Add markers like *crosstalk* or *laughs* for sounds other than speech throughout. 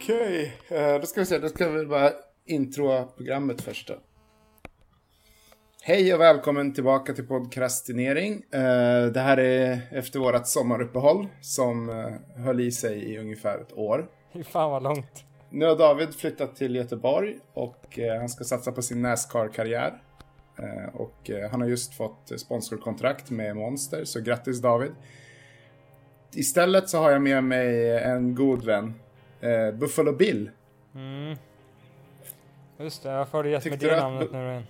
Okej. Okay. Då ska vi se, då ska vi bara introa programmet först då. Hej och välkommen tillbaka till podcastinering. Eh, det här är efter vårt sommaruppehåll som eh, höll i sig i ungefär ett år. *laughs* Fy fan vad långt. Nu har David flyttat till Göteborg och eh, han ska satsa på sin Nascar-karriär. Och han har just fått sponsorkontrakt med Monster, så grattis David. Istället så har jag med mig en god vän, Buffalo Bill. Mm. Just det, varför har du gett mig det namnet nu igen?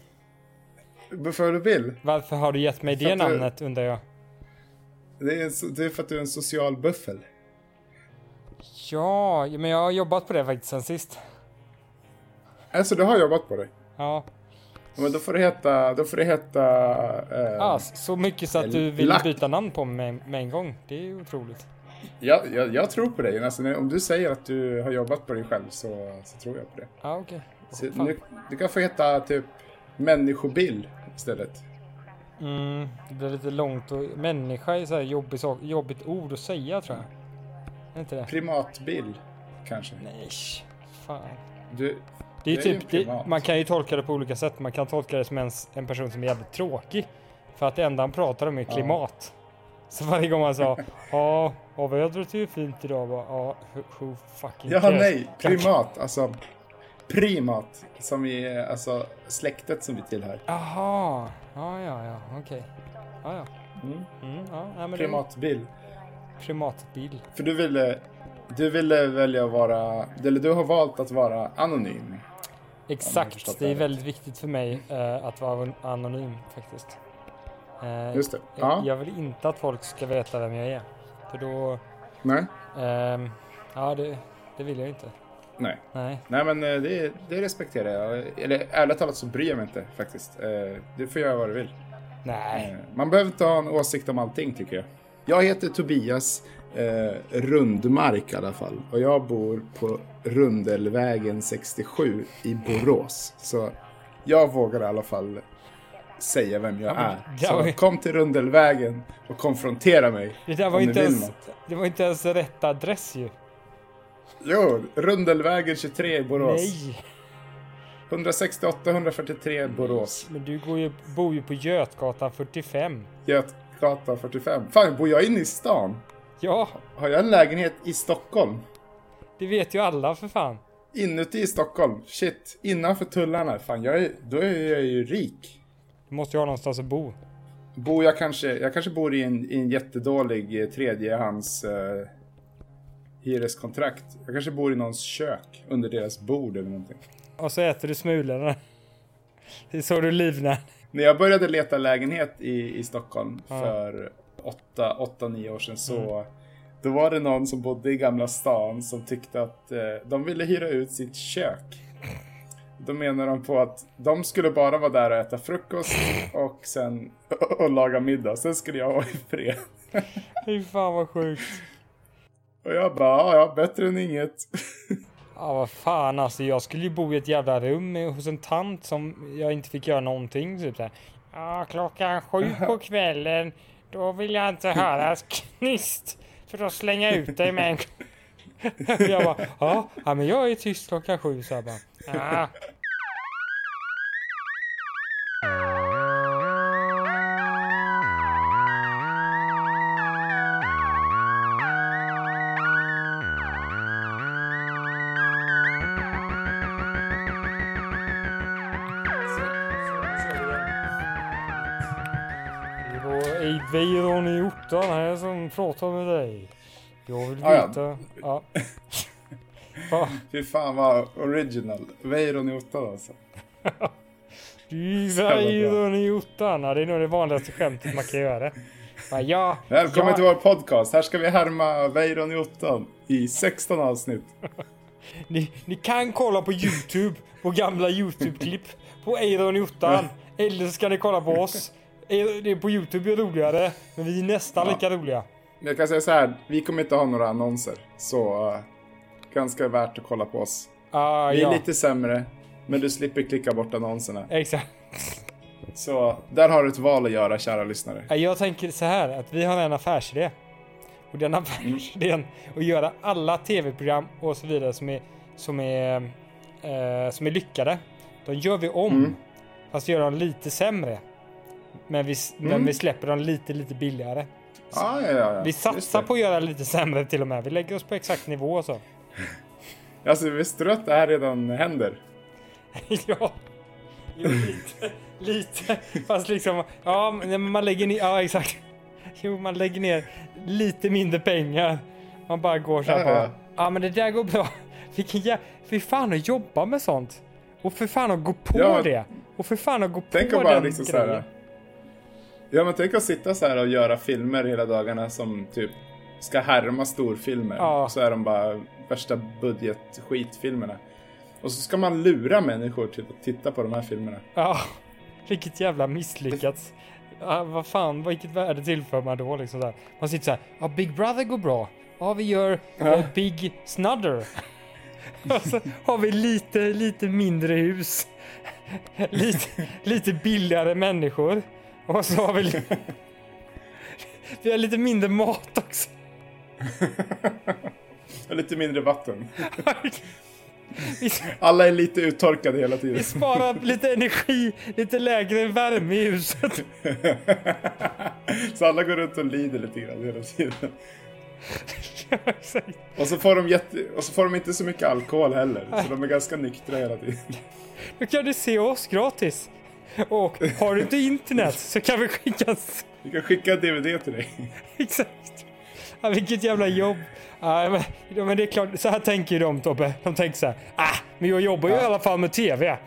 Buffalo Bill? Varför har du gett mig det namnet du... undrar jag? Det är, det är för att du är en social buffel. Ja, men jag har jobbat på det faktiskt sen sist. Alltså du har jobbat på det? Ja. Men då får det heta, då får det heta... Eh, ah, så mycket så att du vill byta namn på mig med, en gång. Det är otroligt. Ja, jag, jag tror på dig. Alltså, om du säger att du har jobbat på dig själv så, så tror jag på det. Okej. Okay. Du kan få heta typ Människobill istället. Mm, det blir lite långt och människa är så här jobbig sak, jobbigt ord att säga tror jag. Är inte det? Primatbill, kanske? Nej, fan. Du, det är, är typ, det, man kan ju tolka det på olika sätt. Man kan tolka det som en, en person som är jävligt tråkig. För att det enda han pratar om är klimat. Ja. Så varje gång man sa ja, ja vädret är ju fint idag. Bara, ja, who, fucking Ja, nej, klimat. Alltså, primat, som är alltså släktet som vi tillhör. Jaha, ja, ja, ja, okej. Okay. Ja, ja. Mm. Mm, ja Primatbil. Primatbil. För du ville, du ville välja att vara, eller du har valt att vara anonym. Exakt, det är väldigt viktigt för mig uh, att vara anonym faktiskt. Uh, Just det. Ja. Jag vill inte att folk ska veta vem jag är. För då... Nej. Uh, ja, det, det vill jag inte. Nej. Nej. Nej men eh, det, det respekterar jag. Eller ärligt talat så bryr jag mig inte faktiskt. Eh, du får göra vad du vill. Nej. Eh, man behöver inte ha en åsikt om allting tycker jag. Jag heter Tobias eh, Rundmark i alla fall. Och jag bor på Rundelvägen 67 i Borås. Så jag vågar i alla fall säga vem jag är. Så kom till Rundelvägen och konfrontera mig. Det där var, inte ens, det var inte ens rätt adress ju. Jo, Rundelvägen 23 i Borås. Nej! 168 143 Borås. Men du går ju, bor ju på Götgatan 45. Götgatan 45. Fan, bor jag inne i stan? Ja. Har jag en lägenhet i Stockholm? Det vet ju alla för fan. Inuti i Stockholm? Shit, innanför tullarna. Fan, jag är, då är jag ju rik. Du måste ju ha någonstans att bo. Bor jag kanske, jag kanske bor i en, i en jättedålig eh, tredjehands... Eh, hyreskontrakt. Jag kanske bor i någons kök under deras bord eller någonting. Och så äter du smulorna. Det är så du livnär. När jag började leta lägenhet i, i Stockholm ja. för 8-9 år sedan så mm. Då var det någon som bodde i Gamla stan som tyckte att eh, de ville hyra ut sitt kök. Då menar de på att de skulle bara vara där och äta frukost och sen och laga middag. Sen skulle jag vara i fred. *laughs* Fy fan vad sjukt. Och jag bara, ja, bättre än inget. *laughs* Ja, vad fan alltså. Jag skulle ju bo i ett jävla rum hos en tant som jag inte fick göra någonting. Typ såhär. Ja, klockan sju på *laughs* kvällen. Då vill jag inte höra knist. För då slänger jag ut dig med en... *laughs* jag bara, ja, ja men jag är tyst klockan sju. Så jag bara, ah. ja. Weiron i Ottan här som pratar med dig. Jag vill veta... Ja. ja. *laughs* Fy fan vad original. Weiron i Ottan alltså. *laughs* Weiron i Ottan. Ja, det är nog det vanligaste skämtet man kan göra. Ja, Välkommen ja. till vår podcast. Här ska vi härma Weiron i Ottan i 16 avsnitt. *laughs* ni, ni kan kolla på Youtube, på gamla Youtube-klipp på Weiron i Ottan. Eller så ska ni kolla på oss det är på Youtube är roligare, men vi är nästan ja. lika roliga. Jag kan säga så här, vi kommer inte ha några annonser. Så uh, ganska värt att kolla på oss. Uh, vi är ja. lite sämre, men du slipper klicka bort annonserna. Exakt. Så där har du ett val att göra, kära lyssnare. Jag tänker så här, att vi har en affärsidé. Och den affärsidén att göra alla tv-program och så vidare som är, som är, eh, som är lyckade. De gör vi om. Mm. Fast vi gör dem lite sämre. Men vi, men Mm. vi släpper dem lite, lite billigare. Ja, ja, ja. Vi satsar på att göra lite sämre till och med. Vi lägger oss på exakt nivå och så. *laughs* Alltså, visste du att det här redan händer? *laughs* ja. Jo, lite. lite. Fast liksom, ja, man lägger ner, ja exakt. *laughs* Jo, man lägger ner lite mindre pengar. Man bara går så här Ja, bara, ja. men det där går bra. Vilken jä... Fy fan att jobba med sånt. Och för fan att gå på Ja. det. Och för fan att gå Tänk på bara den liksom så grejen. här. Ja, men tänk att sitta så här och göra filmer hela dagarna som typ ska härma storfilmer. Ja. Så är de bara värsta budgetskitfilmerna. Och så ska man lura människor till att titta på de här filmerna. Ja, *laughs* vilket jävla misslyckats. Ja, vad fan, vilket värde tillför man då liksom där? Man sitter så här, ja Big Brother går bra. Ja, vi gör Ja. eh, Big Snudder. *laughs* Och så har vi lite, lite mindre hus. *laughs* Lite, lite billigare människor. Och så har vi, li- vi har lite mindre mat också. *laughs* Och lite mindre vatten. *laughs* Alla är lite uttorkade hela tiden. vi sparar lite energi, lite lägre värme i huset. *laughs* så alla går runt och lider lite grann hela tiden. Och så får de, jätte... och så får de inte så mycket alkohol heller. Så de är ganska nyktra hela tiden. Då kan du se oss gratis. Och har du inte internet så kan vi skicka... Vi kan skicka DVD till dig. *laughs* Exakt. Ja, vilket jävla jobb. Ja, men, ja, men det är klart, så här tänker ju de Tobbe. De tänker så här. Ah, men jag jobbar ju i alla fall med TV.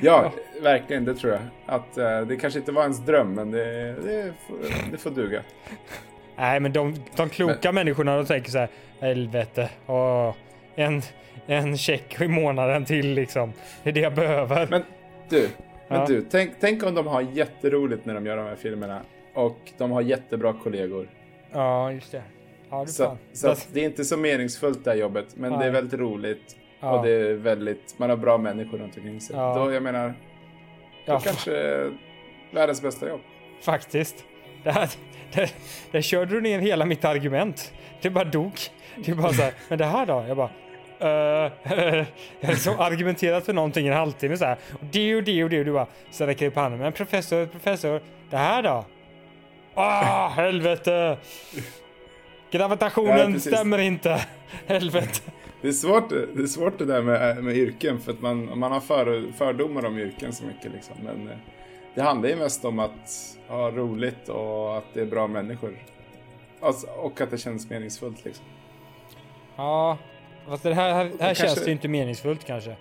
Ja, verkligen. Det tror jag. Att eh, det kanske inte var ens dröm, men det, det, får, det får duga. Nej, men de, de kloka människorna de tänker så här. Helvete. Åh, en, en check i månaden till liksom. Det är det jag behöver. Men du, men Ja. du tänk, tänk om de har jätteroligt när de gör de här filmerna. Och de har jättebra kollegor. Ja, just det. Ja, det Så, så det är inte så meningsfullt det här jobbet, men det Nej. är väldigt roligt. Ja. Och det är väldigt, man har bra människor runt omkring sig. Ja. Då, jag menar, ja, då kanske är världens bästa jobb. Faktiskt. Det här, där körde du ner hela mitt argument. Det bara dog. Det är bara så här, men det här då? Jag bara, Uh, *laughs* jag har liksom argumenterat för någonting i en halvtimme så här. Och det och det och det och du bara, så räcker upp handen. Men professor, professor, det här då? Ah, *laughs* helvete! Gravitationen Ja, stämmer inte. *laughs* Helvete. Det är svårt det, är svårt det där med, med yrken för att man, man har för, fördomar om yrken så mycket liksom. Men eh, det handlar ju mest om att ha roligt och att det är bra människor. Alltså, och att det känns meningsfullt liksom. Ja, fast det här, här, här känns det ju inte meningsfullt kanske.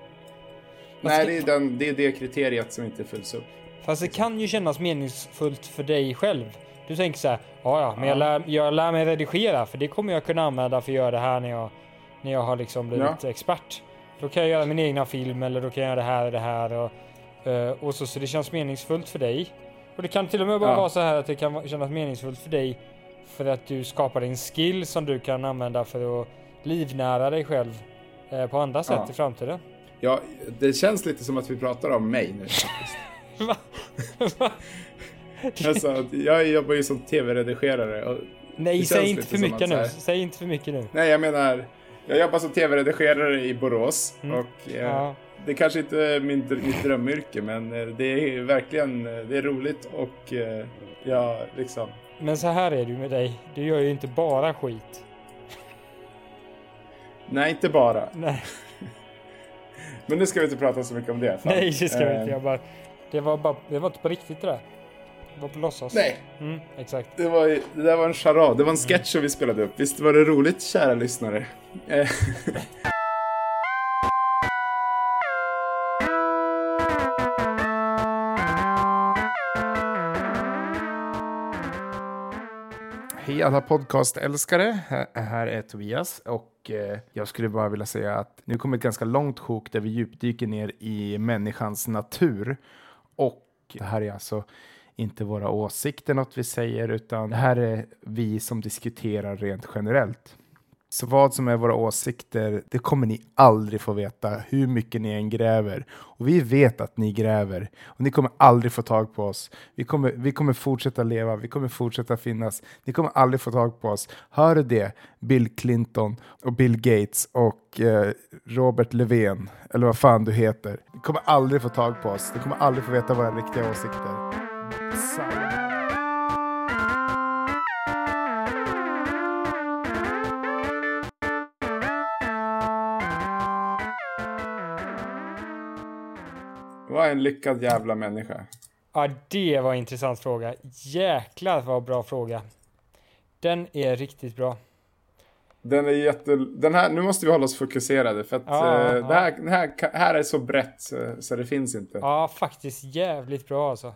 Nej, det är, den, det är det kriteriet som inte fylls upp. Fast det kan ju kännas meningsfullt för dig själv. Du tänker så här, ja ja, men jag Ja. lär, jag lär mig redigera för det kommer jag kunna använda för att göra det här när jag, när jag har liksom blivit expert. Då kan jag göra min egna film eller då kan jag göra det här och det här och, eh, och så, så det känns meningsfullt för dig. Och det kan till och med bara Ja. vara så här att det kan kännas meningsfullt för dig för att du skapar en skill som du kan använda för att livnära dig själv eh, på andra sätt Ja. i framtiden. Ja, det känns lite som att vi pratar om mig nu. *laughs* Va? alltså, jag jobbar ju som tv-redigerare. Nej, säg inte för mycket nu. Säg inte för mycket nu. nej, jag menar, jag jobbar som tv-redigerare i Borås. Mm. Och eh, Ja. det kanske inte är min, mitt drömyrke, men eh, det är verkligen eh, det är roligt och eh, jag liksom... Men så här är det ju med dig. Du gör ju inte bara skit. Nej, inte bara. Nej, *laughs* Men nu ska vi inte prata så mycket om det. fan. nej det ska vi Eh, inte. Jag bara, det, var bara, det var inte på riktigt det där. Det var på låtsas. Nej, Mm, exakt. det, var, det där var en charad. Det var en sketch som vi spelade upp. Visst var det roligt, kära lyssnare? Eh, *laughs* Hej alla podcastälskare, Här- här är Tobias och eh, jag skulle bara vilja säga att nu kommer ett ganska långt sjok där vi djupdyker ner i människans natur. Och det här är alltså inte våra åsikter något vi säger utan det här är vi som diskuterar rent generellt. Så vad som är våra åsikter, det kommer ni aldrig få veta hur mycket ni än gräver. Och vi vet att ni gräver och ni kommer aldrig få tag på oss. Vi kommer, vi kommer fortsätta leva, vi kommer fortsätta finnas. Ni kommer aldrig få tag på oss. Hör du det? Bill Clinton och Bill Gates och eh, Robert Löfven, eller vad fan du heter. Ni kommer aldrig få tag på oss. Ni kommer aldrig få veta våra riktiga åsikter. Vad är en lyckad jävla människa? Ja, det var en intressant fråga. Jäklar vad bra fråga. Den är riktigt bra. Den är jätte... Den här, nu måste vi hålla oss fokuserade för att ja, ja. Det, här, det här, här är så brett så, det finns inte. Ja, faktiskt jävligt bra alltså.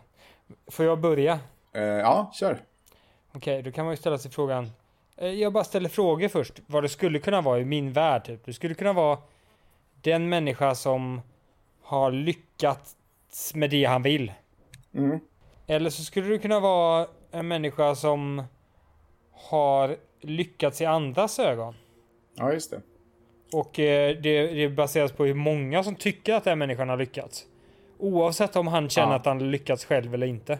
Får jag börja? Uh, ja, kör. Okej, okay, då kan man ju ställa sig frågan. Uh, jag bara ställer frågor först. Vad det skulle kunna vara i min värld. Typ. Det skulle kunna vara den människa som har lyckats med det han vill. Mm. Eller så skulle det kunna vara en människa som har lyckats i andras ögon. Ja, just det. Och eh, det, det baseras på hur många som tycker att den människan har lyckats. Oavsett om han känner ja. att han lyckats själv eller inte.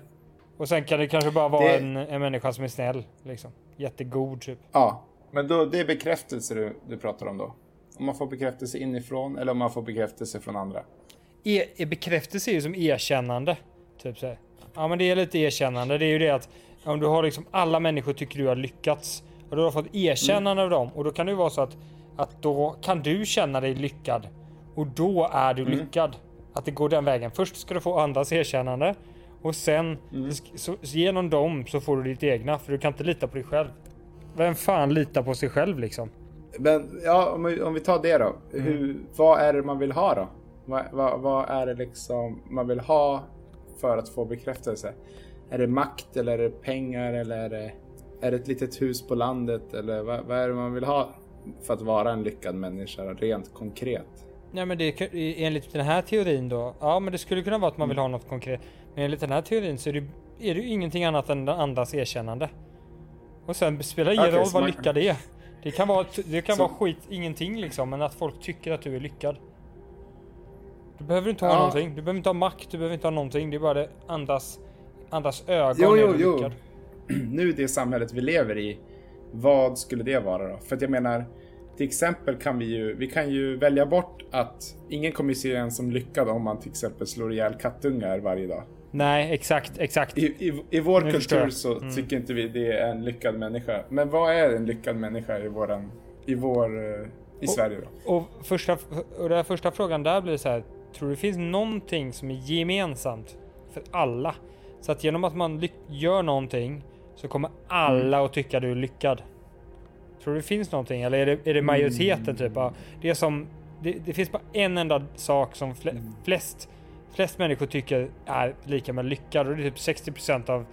Och sen kan det kanske bara vara det... en, en människa som är snäll. Liksom. Jättegod typ. Ja, men då, det är bekräftelse du, du pratar om då? Om man får bekräftelse inifrån eller om man får bekräftelse från andra? E bekräftelse är ju som erkännande. Typ så här. Ja men det är lite erkännande. Det är ju det att om du har liksom alla människor tycker du har lyckats. Och du har fått erkännande mm. av dem. Och då kan det ju vara så att, att då kan du känna dig lyckad. Och då är du mm. lyckad. Att det går den vägen. Först ska du få andras erkännande. Och sen mm. så, genom dem så får du ditt egna. För du kan inte lita på dig själv. Vem fan litar på sig själv liksom? Men ja, om vi, om vi tar det då. Hur, mm. vad är det man vill ha då? Vad, vad, vad, är det liksom man vill ha för att få bekräftelse? Är det makt eller är det pengar eller är det, är det ett litet hus på landet? Eller vad, vad är det man vill ha för att vara en lyckad människa rent konkret? Nej men det, enligt den här teorin då, ja men det skulle kunna vara att man vill ha något konkret. Men enligt den här teorin så är det, är det ingenting annat än andras erkännande. Och sen spelar det ingen okay, roll vad man... lyckad är. Det kan vara, det kan så... vara skit, ingenting liksom, men att folk tycker att du är lyckad. Du behöver inte ha ja. någonting. Du behöver inte ha makt, du behöver inte ha någonting. Det är bara det andas, andas ögon. Jo, jo, jo. *clears throat* Nu det samhället vi lever i, vad skulle det vara då? För att jag menar, till exempel kan vi ju, vi kan ju välja bort att ingen kommer se en som lyckad om man till exempel slår ihjäl kattungar varje dag. Nej, exakt, exakt. I, i, i vår nu kultur så mm. tycker inte vi det är en lyckad människa. Men vad är en lyckad människa i våran, i vår, eh, i och, Sverige då? Och, första, och den första frågan där blir så här, Tror det finns någonting som är gemensamt för alla? Så att genom att man gör någonting så kommer alla att tycka du är lyckad. Tror du det finns någonting eller är det, är det majoriteten typ? Det är som det, det, finns bara en enda sak som fl flest, flest människor tycker är lika med lyckad och det är typ 60% av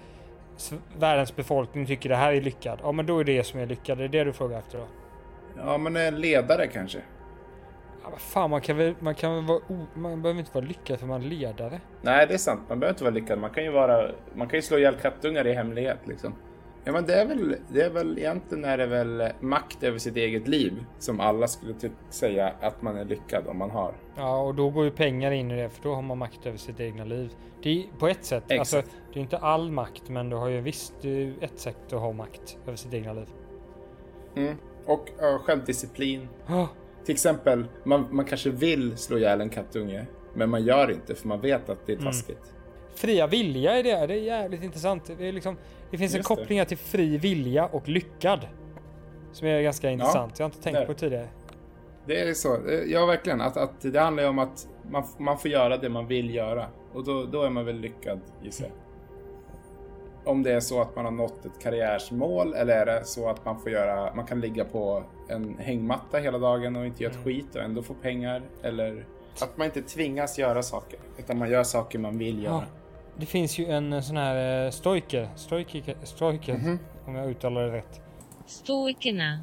världens befolkning tycker det här är lyckad. Ja men då är det som är lyckad, det är det du frågar efter då? Ja men en ledare kanske? Ja, fan, man kan väl, man kan väl vara, man behöver inte vara lyckad för man är ledare. Nej, det är sant. Man behöver inte vara lyckad. Man kan ju vara, man kan ju slå ihjäl kattungar i hemlighet liksom. Ja, men det är väl, det är väl egentligen är det väl makt över sitt eget liv som alla skulle säga att man är lyckad om man har. Ja, och då går ju pengar in i det, för då har man makt över sitt egna liv. Det är på ett sätt, Exakt. alltså, det är inte all makt, men du har ju visst ett sätt att ha makt över sitt egna liv. Mm. Och uh, självdisciplin. Oh. Till exempel, man, man kanske vill slå ihjäl en kattunge, men man gör inte för man vet att det är mm. taskigt. Mm. Fria vilja är det, det är jävligt intressant. Det, liksom, det finns Just en koppling det. till fri vilja och lyckad. Som är ganska intressant. Ja, jag har inte tänkt där. på det tidigare. Det är så, ja verkligen. Att, att det handlar ju om att man, man får göra det man vill göra. Och då, då är man väl lyckad gissar jag om det är så att man har nått ett karriärsmål eller är det så att man får göra, man kan ligga på en hängmatta hela dagen och inte göra ett mm. skit och ändå få pengar eller att man inte tvingas göra saker utan man gör saker man vill göra. Ja, det finns ju en eh, sån här eh, stoiker, stoiker, stoiker mm -hmm. om jag uttalar det rätt. Stoikerna.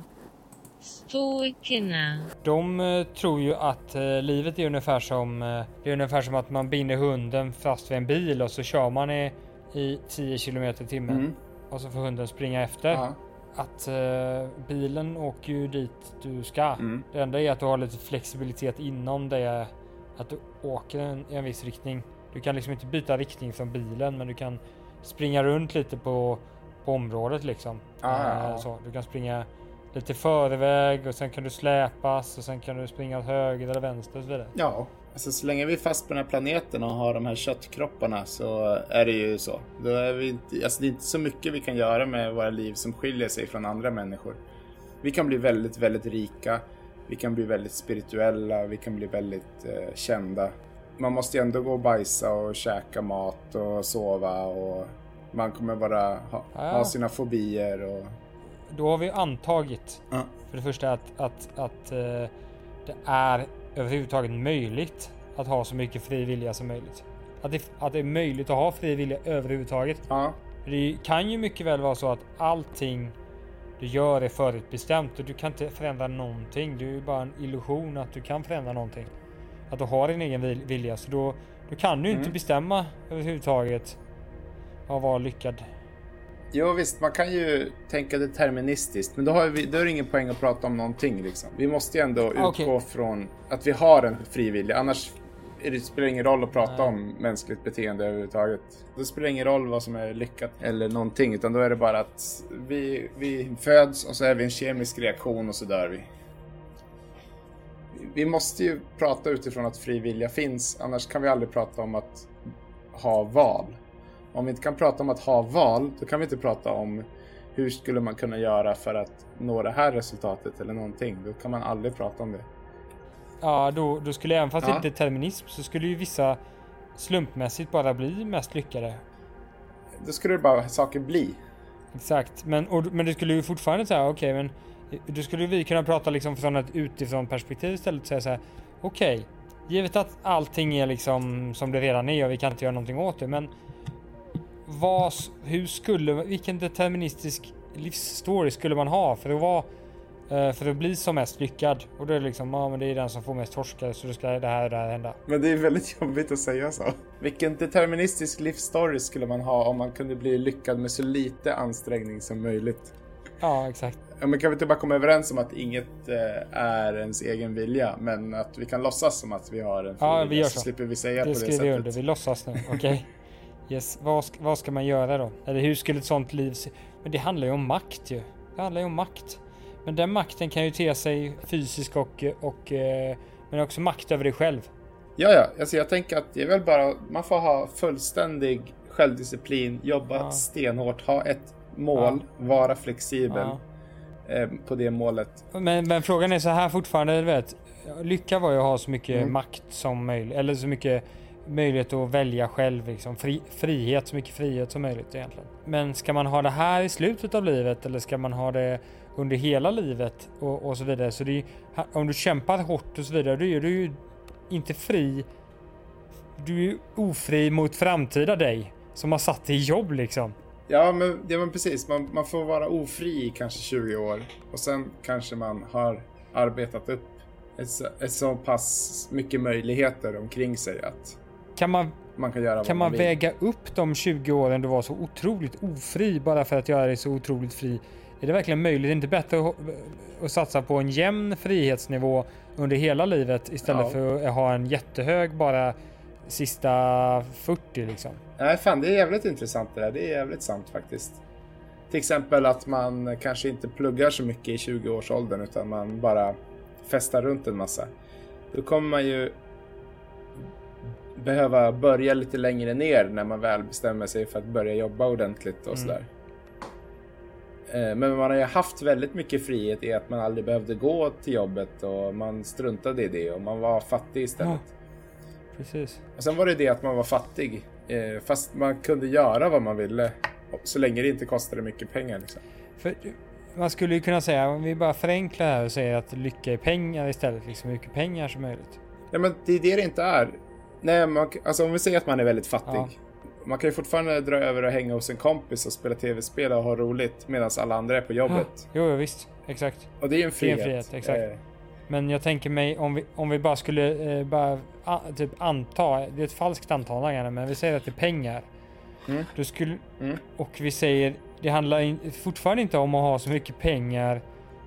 Stoikerna. De uh, tror ju att livet är ungefär som, det är ungefär som att man binder hunden fast vid en bil och så kör man i i 10 km i timmen. Mm. Och så får hunden springa efter. Ja. att eh, bilen åker ju dit du ska. Mm. Det enda är att du har lite flexibilitet inom det. Att du åker en, i en viss riktning. Du kan liksom inte byta riktning från bilen men du kan springa runt lite på, på området liksom. Ah. Eh. Du kan springa lite förväg och sen kan du släpas och sen kan du springa åt höger eller vänster och så vidare. Ja, alltså så länge vi är fast på den här planeten och har de här köttkropparna så är det ju så. Då är vi inte, alltså det är inte så mycket vi kan göra med våra liv som skiljer sig från andra människor. Vi kan bli väldigt, väldigt rika. Vi kan bli väldigt spirituella. Vi kan bli väldigt eh, kända. Man måste ju ändå gå och bajsa och käka mat och sova och man kommer bara ha, ha sina fobier och... Då har vi antagit Ja. för det första att, att, att eh, det är överhuvudtaget möjligt att ha så mycket fri vilja som möjligt. Att det, att det är möjligt att ha fri vilja överhuvudtaget. Ja, Det kan ju mycket väl vara så att allting du gör är förutbestämt och du kan inte förändra någonting. Det är ju bara en illusion att du kan förändra någonting. Att du har din egen vil- vilja så då, då kan du inte Mm. bestämma överhuvudtaget att vara lyckad. Jo visst, man kan ju tänka deterministiskt, men då, har vi, då är det ingen poäng att prata om någonting. Liksom. Vi måste ju ändå utgå Okej. från att vi har en frivillig, annars det spelar det ingen roll att prata Nej. om mänskligt beteende överhuvudtaget. Då spelar det ingen roll vad som är lyckat eller någonting, utan då är det bara att vi, vi föds och så är vi en kemisk reaktion och så dör vi. Vi måste ju prata utifrån att fri vilja finns, annars kan vi aldrig prata om att ha val. Om vi inte kan prata om att ha val, då kan vi inte prata om hur skulle man kunna göra för att nå det här resultatet eller någonting. Då kan man aldrig prata om det. Ja, då, då skulle även fast det Ja. inte är determinism så skulle ju vissa slumpmässigt bara bli mest lyckade. Då skulle det bara saker bli. Exakt, men, och, men det skulle ju fortfarande säga okej, men då skulle vi kunna prata liksom från ett utifrån perspektiv istället och säga så här. Okej, givet att allting är liksom som det redan är och vi kan inte göra någonting åt det, men vad, hur skulle, vilken deterministisk livsstory skulle man ha för att vara eh, för att bli som mest lyckad? Och då är det liksom, ja men det är den som får mest torskar så då ska det här och det här hända. Men det är väldigt *laughs* jobbigt att säga så. Vilken deterministisk livsstory skulle man ha om man kunde bli lyckad med så lite ansträngning som möjligt? Ja, exakt. Men kan vi inte bara komma överens om att inget eh, är ens egen vilja, men att vi kan låtsas som att vi har en fri Ja, vi gör så så. slipper vi säga Det på det skriver vi sättet. under. Vi låtsas nu. Okej. *laughs* Yes. Vad, vad ska man göra då? Eller hur skulle ett sånt liv se Men det handlar ju om makt ju. Det handlar ju om makt. Men den makten kan ju te sig fysisk och, och eh, men också makt över dig själv. Ja, ja. Alltså jag tänker att det är väl bara, man får ha fullständig självdisciplin, jobba Ja. stenhårt, ha ett mål, vara flexibel Ja. eh, på det målet. Men, men frågan är så här fortfarande, du vet. Lycka var ju att ha så mycket Mm. makt som möjligt. Eller så mycket möjlighet att välja själv. Liksom. Fri, frihet, så mycket frihet som möjligt egentligen. Men ska man ha det här i slutet av livet eller ska man ha det under hela livet och, och så vidare. Så det är, om du kämpar hårt och så vidare, då är du ju inte fri. Du är ofri mot framtida dig som har satt dig i jobb liksom. Ja, men, ja, men precis. Man, man får vara ofri i kanske 20 år och sen kanske man har arbetat upp ett, ett så pass mycket möjligheter omkring sig att kan man man kan göra Kan man vill. väga upp de 20 åren du var så otroligt ofri bara för att göra dig så otroligt fri? Är det verkligen möjligt? Är det inte bättre att, att satsa på en jämn frihetsnivå under hela livet istället Ja. för att ha en jättehög bara sista 40 liksom? Nej, fan det är jävligt intressant det där. Det är jävligt sant faktiskt. Till exempel att man kanske inte pluggar så mycket i 20-årsåldern utan man bara festar runt en massa. Då kommer man ju behöva börja lite längre ner när man väl bestämmer sig för att börja jobba ordentligt och Mm. sådär. Eh, Men man har ju haft väldigt mycket frihet i att man aldrig behövde gå till jobbet och man struntade i det och man var fattig istället. Precis. Och sen var det det att man var fattig. Eh, fast man kunde göra vad man ville. Så länge det inte kostade mycket pengar. Liksom. För man skulle ju kunna säga, om vi bara förenklar här och säger att lycka är pengar istället, liksom mycket pengar som möjligt. Ja men det är det det inte är. Nej, man, alltså om vi säger att man är väldigt fattig. Ja. Man kan ju fortfarande dra över och hänga hos en kompis och spela tv-spel och ha roligt medan alla andra är på jobbet. Jo, jo, visst. Exakt. Och det är en Det är en frihet. frihet, exakt. Eh, Men jag tänker mig om vi, om vi bara skulle eh, bara a, typ anta, det är ett falskt antagande, men vi säger att det är pengar. Mm. Då skulle, Mm. Och vi säger det handlar in, fortfarande inte om att ha så mycket pengar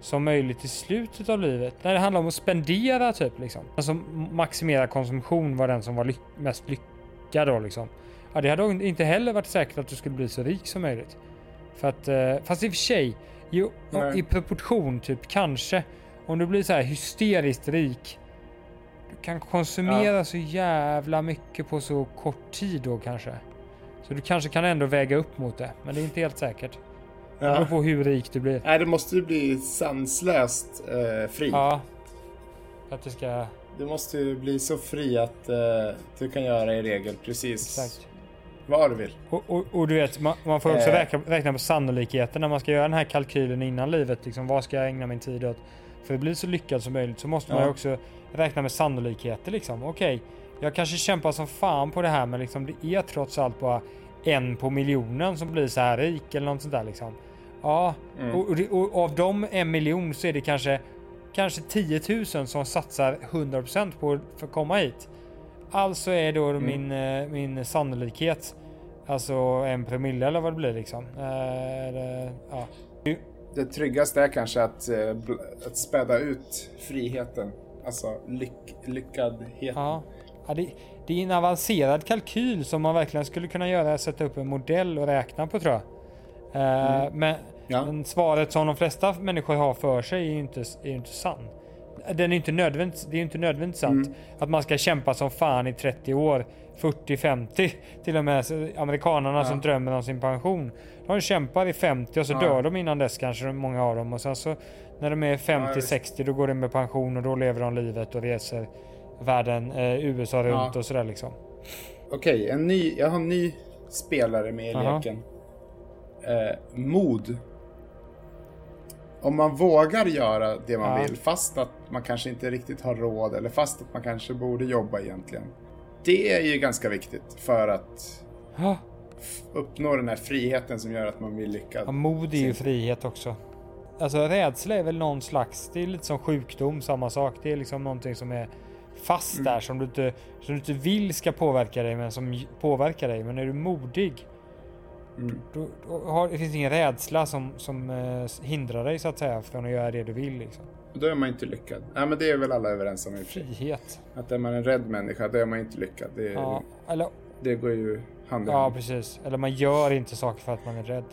som möjligt i slutet av livet. Nej, det handlar om att spendera typ liksom. Alltså maximera konsumtion var den som var ly mest lyckad då liksom. Ja, det hade inte heller varit säkert att du skulle bli så rik som möjligt. För att, eh, fast i och för sig, jo, i proportion typ kanske. Om du blir så här hysteriskt rik. Du kan konsumera ja. så jävla mycket på så kort tid då kanske. Så du kanske kan ändå väga upp mot det, men det är inte helt säkert. Det beror på hur rik du blir. Nej, det måste ju bli sanslöst eh, fri. Ja. Att det ska... Du måste ju bli så fri att eh, du kan göra i regel precis Exakt. vad du vill. Och, och, och du vet, man, man får också eh. räkna, räkna på sannolikheten när man ska göra den här kalkylen innan livet. Liksom, vad ska jag ägna min tid åt? För att bli så lyckad som möjligt så måste ja. man ju också räkna med sannolikheter liksom. Okej, okay, jag kanske kämpar som fan på det här men liksom det är trots allt bara en på miljonen som blir så här rik eller något sånt där liksom. Ja, mm. och, och, och, av de en miljon så är det kanske kanske 10 000 som satsar 100% på för att komma hit. Alltså är då mm. min, eh, min sannolikhet alltså en promille eller vad det blir liksom. Äh, ja. Det tryggaste är kanske att, eh, att späda ut friheten. Alltså lyck, lyckadheten. Ja. ja det, det, är en avancerad kalkyl som man verkligen skulle kunna göra. Sätta upp en modell och räkna på tror jag. Mm. Men, ja. men, svaret som de flesta människor har för sig är ju inte, är inte sann. Den är inte nödvändigt, det är inte nödvändigt sant mm. att man ska kämpa som fan i 30 år, 40, 50. Till och med amerikanerna ja. som drömmer om sin pension. De kämpar i 50 och så ja. dör de innan dess kanske, många av dem. Och sen så när de är 50, 60 då går de med pension och då lever de livet och reser världen, eh, USA runt och sådär liksom. Okej, okay, jag har en ny spelare med i leken eh, mod. Om man vågar göra det man ja. vill fast att man kanske inte riktigt har råd eller fast att man kanske borde jobba egentligen. Det är ju ganska viktigt för att ja. uppnå den här friheten som gör att man vill lyckas. Ja, mod är ju frihet också. Alltså rädsla är väl någon slags, det är lite som sjukdom, samma sak. Det är liksom någonting som är fast mm. där som du, inte, som du inte vill ska påverka dig men som påverkar dig. Men är du modig Mm. Då, då har, det finns ingen rädsla som, som eh, hindrar dig så att säga från att göra det du vill. Liksom. Då är man inte lyckad. Nej men det är väl alla överens om. Frihet. Att är man en rädd människa, då är man inte lyckad. Det, ja, eller, det går ju hand i hand. Ja precis. Eller man gör inte saker för att man är rädd.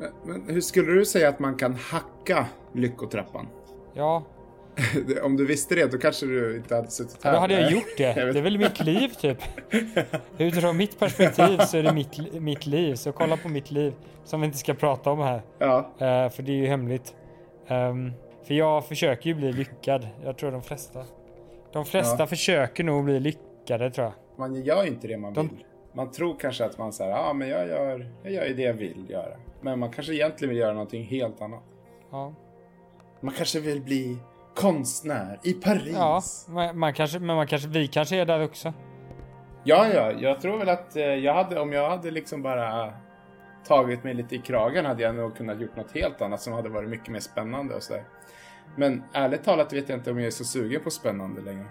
Men, men hur skulle du säga att man kan hacka lyckotrappan? Ja, *laughs* Om du visste det, då kanske du inte hade suttit här. Ja, då hade jag gjort det. *laughs* Det är väl mitt liv, typ. *laughs* Utifrån mitt perspektiv så är det mitt, mitt liv. Så kolla på mitt liv, som vi inte ska prata om här. Ja. Uh, för det är ju hemligt. Um, för jag försöker ju bli lyckad. Jag tror de flesta. De flesta ja. försöker nog bli lyckade, tror jag. Man gör ju inte det man de... vill. Man tror kanske att man säger, ja ah, men jag gör, jag gör ju det jag vill göra. Men man kanske egentligen vill göra någonting helt annat. Ja. Man kanske vill bli konstnär i Paris. Ja, man, kanske, men man kanske, vi kanske är där också. Ja, ja, jag tror väl att eh, jag hade, om jag hade liksom bara tagit mig lite i kragen hade jag nog kunnat gjort något helt annat som hade varit mycket mer spännande och sådär. Men ärligt talat vet jag inte om jag är så sugen på spännande längre.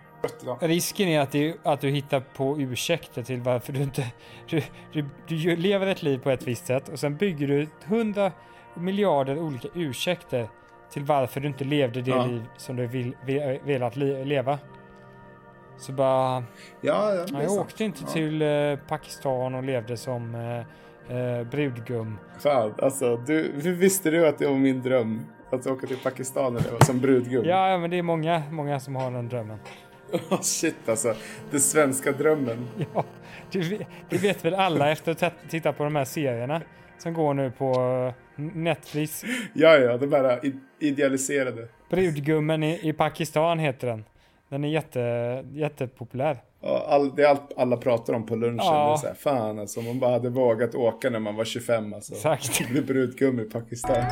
Risken är att du, att du hittar på ursäkter till varför du inte... Du, du, du lever ett liv på ett visst sätt och sen bygger du hundra miljarder olika ursäkter till varför du inte levde det ja. liv som du vill, velat leva. Så bara... Ja, ja, jag åkte inte ja. till eh, Pakistan och levde som eh, eh, brudgum. Fan, alltså du, hur visste du att det var min dröm? Att åka till Pakistan eller som brudgum? Ja, ja, men det är många, många som har den drömmen. *laughs* Oh, shit alltså, den svenska drömmen. Ja, det, det vet väl alla efter att ha tittat på de här serierna som går nu på Netflix. Ja, ja, de här idealiserade. Brudgummen i, i Pakistan heter den. Den är jätte, jättepopulär. All, det är allt alla pratar om på lunchen. Ja. Det är så här, fan alltså, om man bara hade vågat åka när man var 25 alltså. Exakt. Bli brudgum i Pakistan.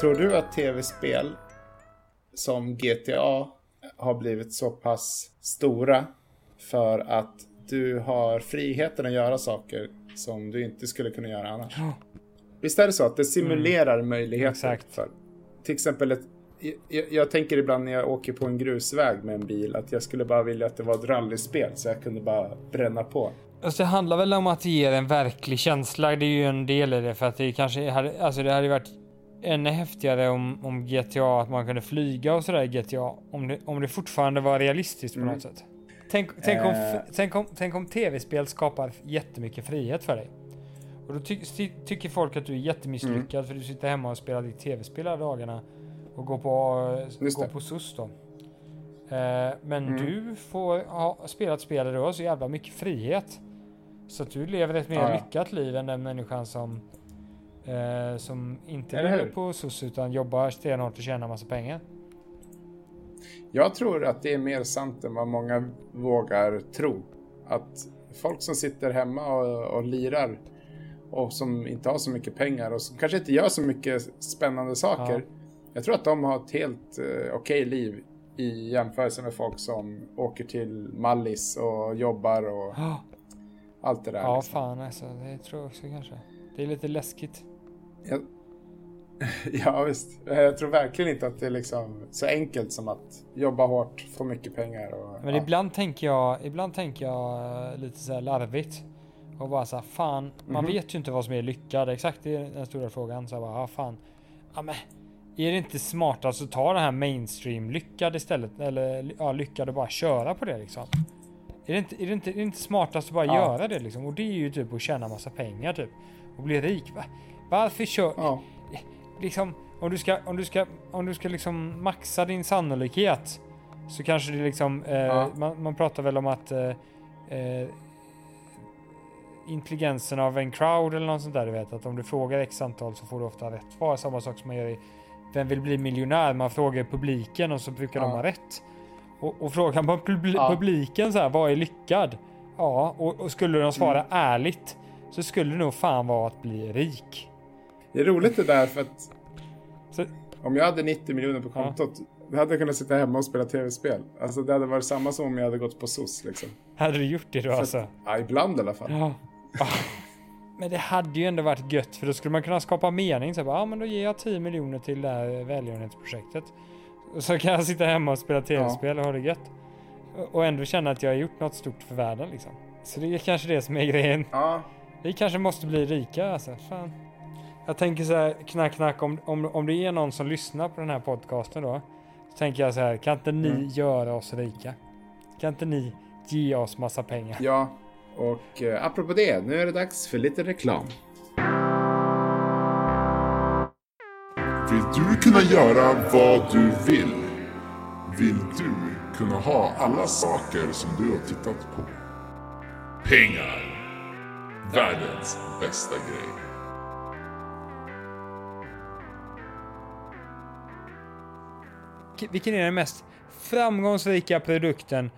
Tror du att tv-spel som GTA har blivit så pass stora för att du har friheten att göra saker som du inte skulle kunna göra annars? Visst är det så att det simulerar mm. möjligheter Exakt. för till exempel ett jag, jag, tänker ibland när jag åker på en grusväg med en bil att jag skulle bara vilja att det var ett rallyspel så jag kunde bara bränna på. Alltså det handlar väl om att ge en verklig känsla. Det är ju en del i det för att det kanske hade, alltså det hade varit ännu häftigare om, om GTA, att man kunde flyga och sådär i GTA. Om det, om det fortfarande var realistiskt på mm. något sätt. Tänk, tänk, om, äh... tänk om, tänk om tv-spel skapar jättemycket frihet för dig. Och då ty, ty, tycker folk att du är jättemisslyckad mm. för du sitter hemma och spelar ditt tv-spel hela dagarna och går på, går på SUS då. Eh, men mm. du får ha spelat spel där du har så jävla mycket frihet. Så att du lever ett mer ja, lyckat liv än den människan som eh, som inte lever på SUS utan jobbar stenhårt och tjänar massa pengar. Jag tror att det är mer sant än vad många vågar tro. Att folk som sitter hemma och, och lirar och som inte har så mycket pengar och som kanske inte gör så mycket spännande saker. Ja. Jag tror att de har ett helt eh, okej okay liv i jämförelse med folk som åker till Mallis och jobbar och oh. allt det där. Ja, liksom. fan alltså. Det tror jag också kanske. Det är lite läskigt. Jag, *laughs* ja, visst. Jag tror verkligen inte att det är liksom så enkelt som att jobba hårt, få mycket pengar och... Men ja. ibland tänker jag, ibland tänker jag eh, lite så här larvigt. Och bara så här, fan, mm -hmm. man vet ju inte vad som är lyckad. Exakt det är den stora frågan. Så jag bara, ja fan. Ja men, är det inte smartast att ta det här mainstream lyckad istället? Eller ja, lyckad och bara köra på det liksom? Är det inte, är det inte, är det inte smartast att bara ja. göra det liksom? Och det är ju typ att tjäna massa pengar typ. Och bli rik. Varför kör... Ja. Liksom, om du ska, om du ska, om du ska liksom maxa din sannolikhet så kanske det liksom, eh, ja. man, man, pratar väl om att eh, eh, intelligensen av en crowd eller något sånt där du vet att om du frågar x antal så får du ofta rätt svar. Samma sak som man gör i Vem vill bli miljonär? Man frågar publiken och så brukar ja. de ha rätt. Och, och frågar man publi ja. publiken så här, vad är lyckad? Ja, och, och skulle de svara mm. ärligt så skulle det nog fan vara att bli rik. Det är roligt det där för att så, om jag hade 90 miljoner på kontot ja. då hade jag kunnat sitta hemma och spela tv-spel. Alltså det hade varit samma som om jag hade gått på SOS liksom. Hade du gjort det då så, alltså? Ja, ibland i alla fall. Ja. *laughs* Men det hade ju ändå varit gött för då skulle man kunna skapa mening. Så bara, ja men då ger jag 10 miljoner till det här välgörenhetsprojektet. Så kan jag sitta hemma och spela tv-spel och ha det gött. Och ändå känna att jag har gjort något stort för världen liksom. Så det är kanske det som är grejen. Ja. Vi kanske måste bli rika alltså. Fan. Jag tänker så här, knack knack, om, om, om det är någon som lyssnar på den här podcasten då. Så tänker jag så här, kan inte ni mm. göra oss rika? Kan inte ni ge oss massa pengar? Ja, och eh, apropå det, nu är det dags för lite reklam. Vill du kunna göra vad du vill? Vill du kunna ha alla saker som du har tittat på? Pengar! Världens bästa grej. Vilken är den mest framgångsrika produkten,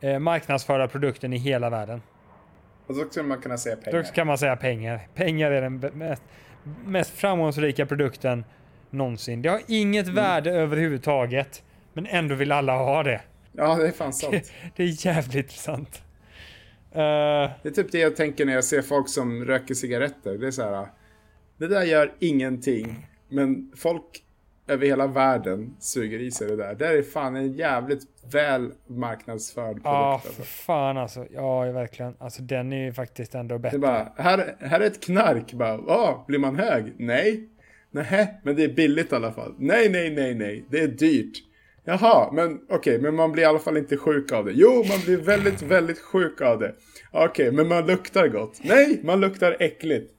eh, marknadsförda produkten i hela världen? Och då skulle man kunna säga pengar. Då kan man säga pengar. Pengar är den mest, mest framgångsrika produkten någonsin. Det har inget mm. värde överhuvudtaget, men ändå vill alla ha det. Ja, det är fan sant. Det, *laughs* det är jävligt sant. Uh, det är typ det jag tänker när jag ser folk som röker cigaretter. Det är så här. Det där gör ingenting, men folk över hela världen suger i sig det där. Det är fan en jävligt väl marknadsförd produkt. Ja, alltså. fan alltså. Ja, verkligen. Alltså den är ju faktiskt ändå bättre. Bara, här, här är ett knark. Bara, ja, blir man hög? Nej. Nej, men det är billigt i alla fall. Nej, nej, nej, nej. Det är dyrt. Jaha, men okej, okay, men man blir i alla fall inte sjuk av det. Jo, man blir väldigt, väldigt sjuk av det. Okej, okay, men man luktar gott. Nej, man luktar äckligt.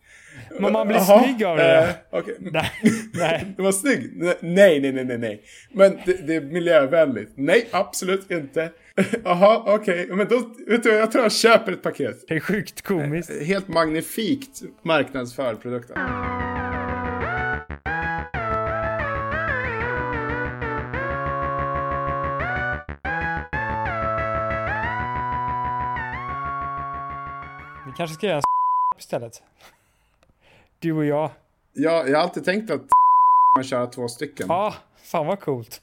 Men man blir Aha, snygg av det eh, okay. *laughs* Nej. nej. Du var snygg? Nej, nej, nej, nej, nej. Men det, det är miljövänligt. Nej, absolut inte. *laughs* Jaha, okej. Okay. Men då, vet du jag tror jag köper ett paket. Det är sjukt komiskt. Eh, helt magnifikt marknadsförd produkten. Vi kanske ska göra en istället. Du och jag. Ja, jag har alltid tänkt att *laughs* man kör två stycken. Ja, fan vad coolt.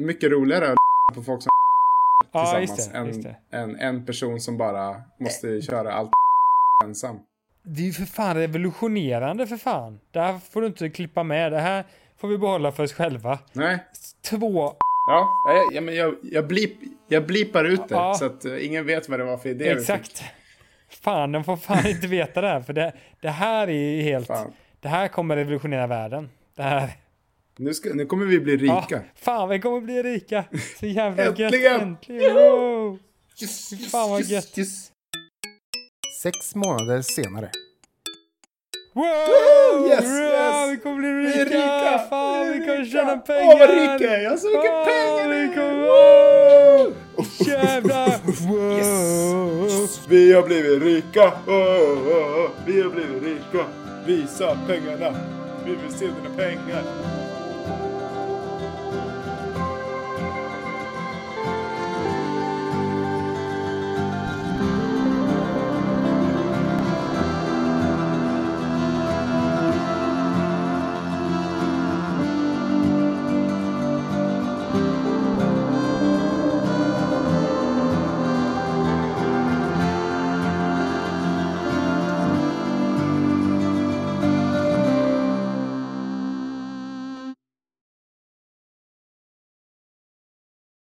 Mycket roligare att *laughs* på folk som *laughs* ja, tillsammans det, än, än en person som bara måste köra allt ensam. Det är ju för fan revolutionerande för fan. Det här får du inte klippa med. Det här får vi behålla för oss själva. Nej. Två Ja, ja, ja men jag, jag, blip, jag blipar ut det Ja. så att eh, ingen vet vad det var för idé. Exakt. Fan, de får fan inte veta det här. För det, det här är ju helt... Fan. Det här kommer revolutionera världen. Det här... Nu, ska, nu kommer vi bli rika. Ja, fan, vi kommer bli rika. Så jävla gött. Äntligen! Äntligen! Wow. Yes, yes, Fan, vad yes, gött. yes. Sex månader senare. Wow! yes, Wow, yes. Vi kommer bli Vi rika! är rika! Fan, vi är kommer rika. tjäna pengar! Åh, vad rika jag är! Jag har så mycket pengar vi nu! kommer... Wow! Jävlar! Yes! Vi har blivit rika! Oh, oh, oh. Vi har blivit rika! Visa pengarna! Vi vill se dina pengar!